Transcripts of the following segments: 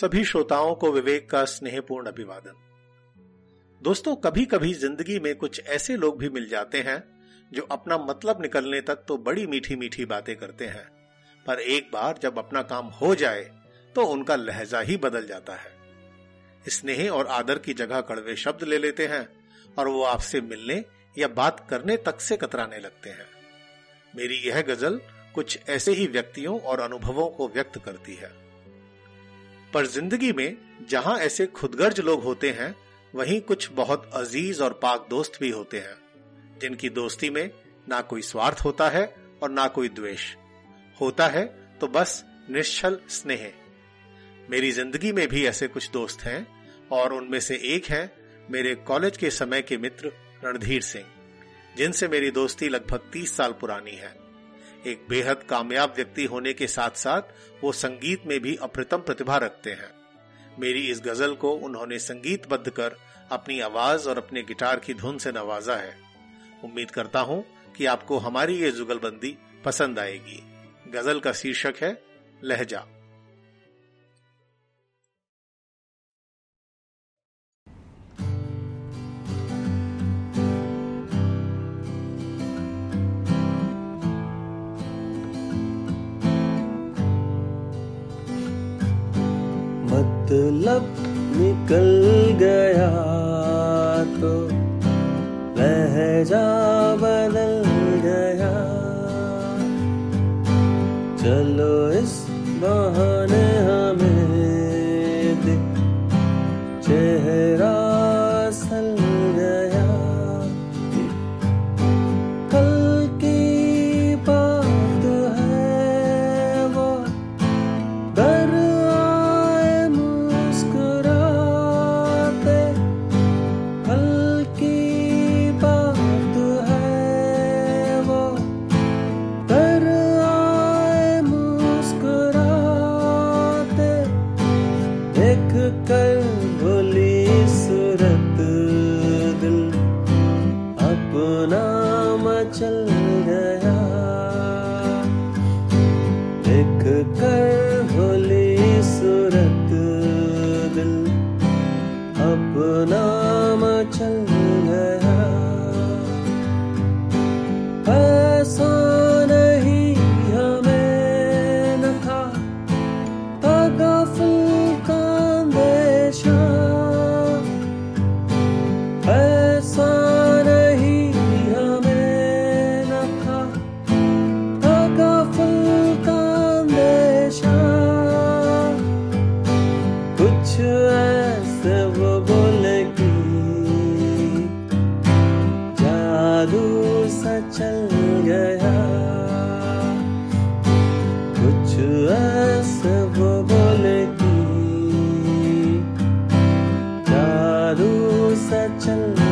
सभी श्रोताओं को विवेक का स्नेहपूर्ण अभिवादन। दोस्तों कभी कभी ज़िंदगी में कुछ ऐसे लोग भी मिल जाते हैं, जो अपना मतलब निकलने तक तो बड़ी मीठी मीठी बातें करते हैं, पर एक बार जब अपना काम हो जाए तो उनका लहजा ही बदल जाता है। स्नेह और आदर की जगह कड़वे शब्द ले लेते हैं, और वो आपसे मिलने या बात करने तक से कतराने लगते हैं। मेरी यह गज़ल कुछ ऐसे ही व्यक्तियों और अनुभवों को व्यक्त करती है। पर ज़िंदगी में जहाँ ऐसे खुदगर्ज लोग होते हैं, वहीं कुछ बहुत अज़ीज़ और पाक दोस्त भी होते हैं, जिनकी दोस्ती में ना कोई स्वार्थ होता है और ना कोई द्वेष। होता है तो बस निश्चल स्नेह। मेरी ज़िंदगी में भी ऐसे कुछ दोस्त हैं, और उनमें से एक है मेरे कॉलेज के समय के मित्र रणधीर सिंह, जिनसे मेरी दोस्ती लगभग तीस साल पुरानी है। एक बेहद कामयाब व्यक्ति होने के साथ साथ वो संगीत में भी अप्रतम प्रतिभा रखते हैं। मेरी इस गज़ल को उन्होंने संगीत बद्ध कर अपनी आवाज़ और अपने गिटार की धुन से नवाजा है। उम्मीद करता हूँ कि आपको हमारी ये जुगलबंदी पसंद आएगी। गज़ल का शीर्षक है, लहजा। मतलब निकल गया तो लहजा बदल गया। चलो इस बहाने हमें चल गया कुछ वो बोले की चारू सा चल गया।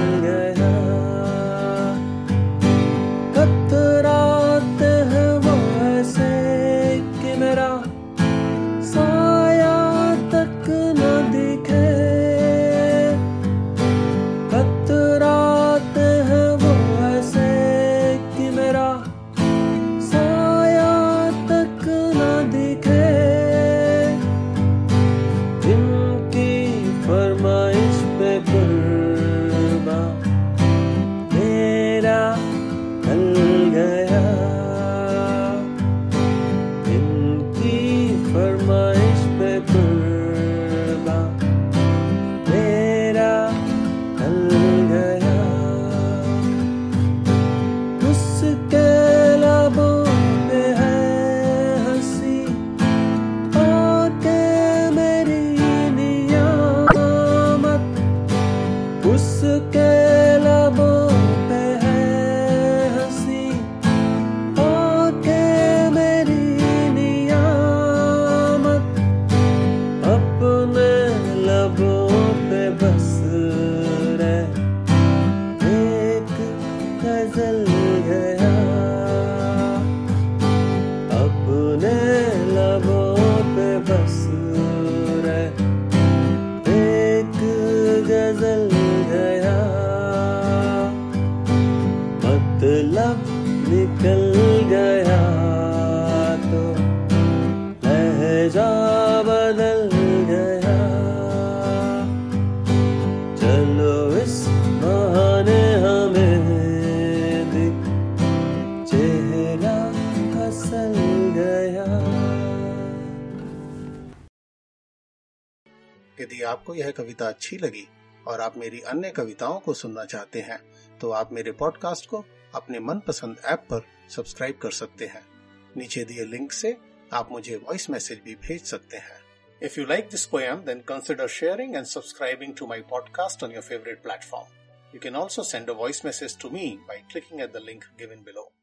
आपको यह कविता अच्छी लगी और आप मेरी अन्य कविताओं को सुनना चाहते हैं तो आप मेरे पॉडकास्ट को अपने मनपसंद ऐप पर सब्सक्राइब कर सकते हैं। नीचे दिए लिंक से आप मुझे वॉइस मैसेज भी भेज सकते हैं। If you like this poem then consider sharing and subscribing to my podcast on your favourite platform You can also send a voice message to me by clicking at the link given below.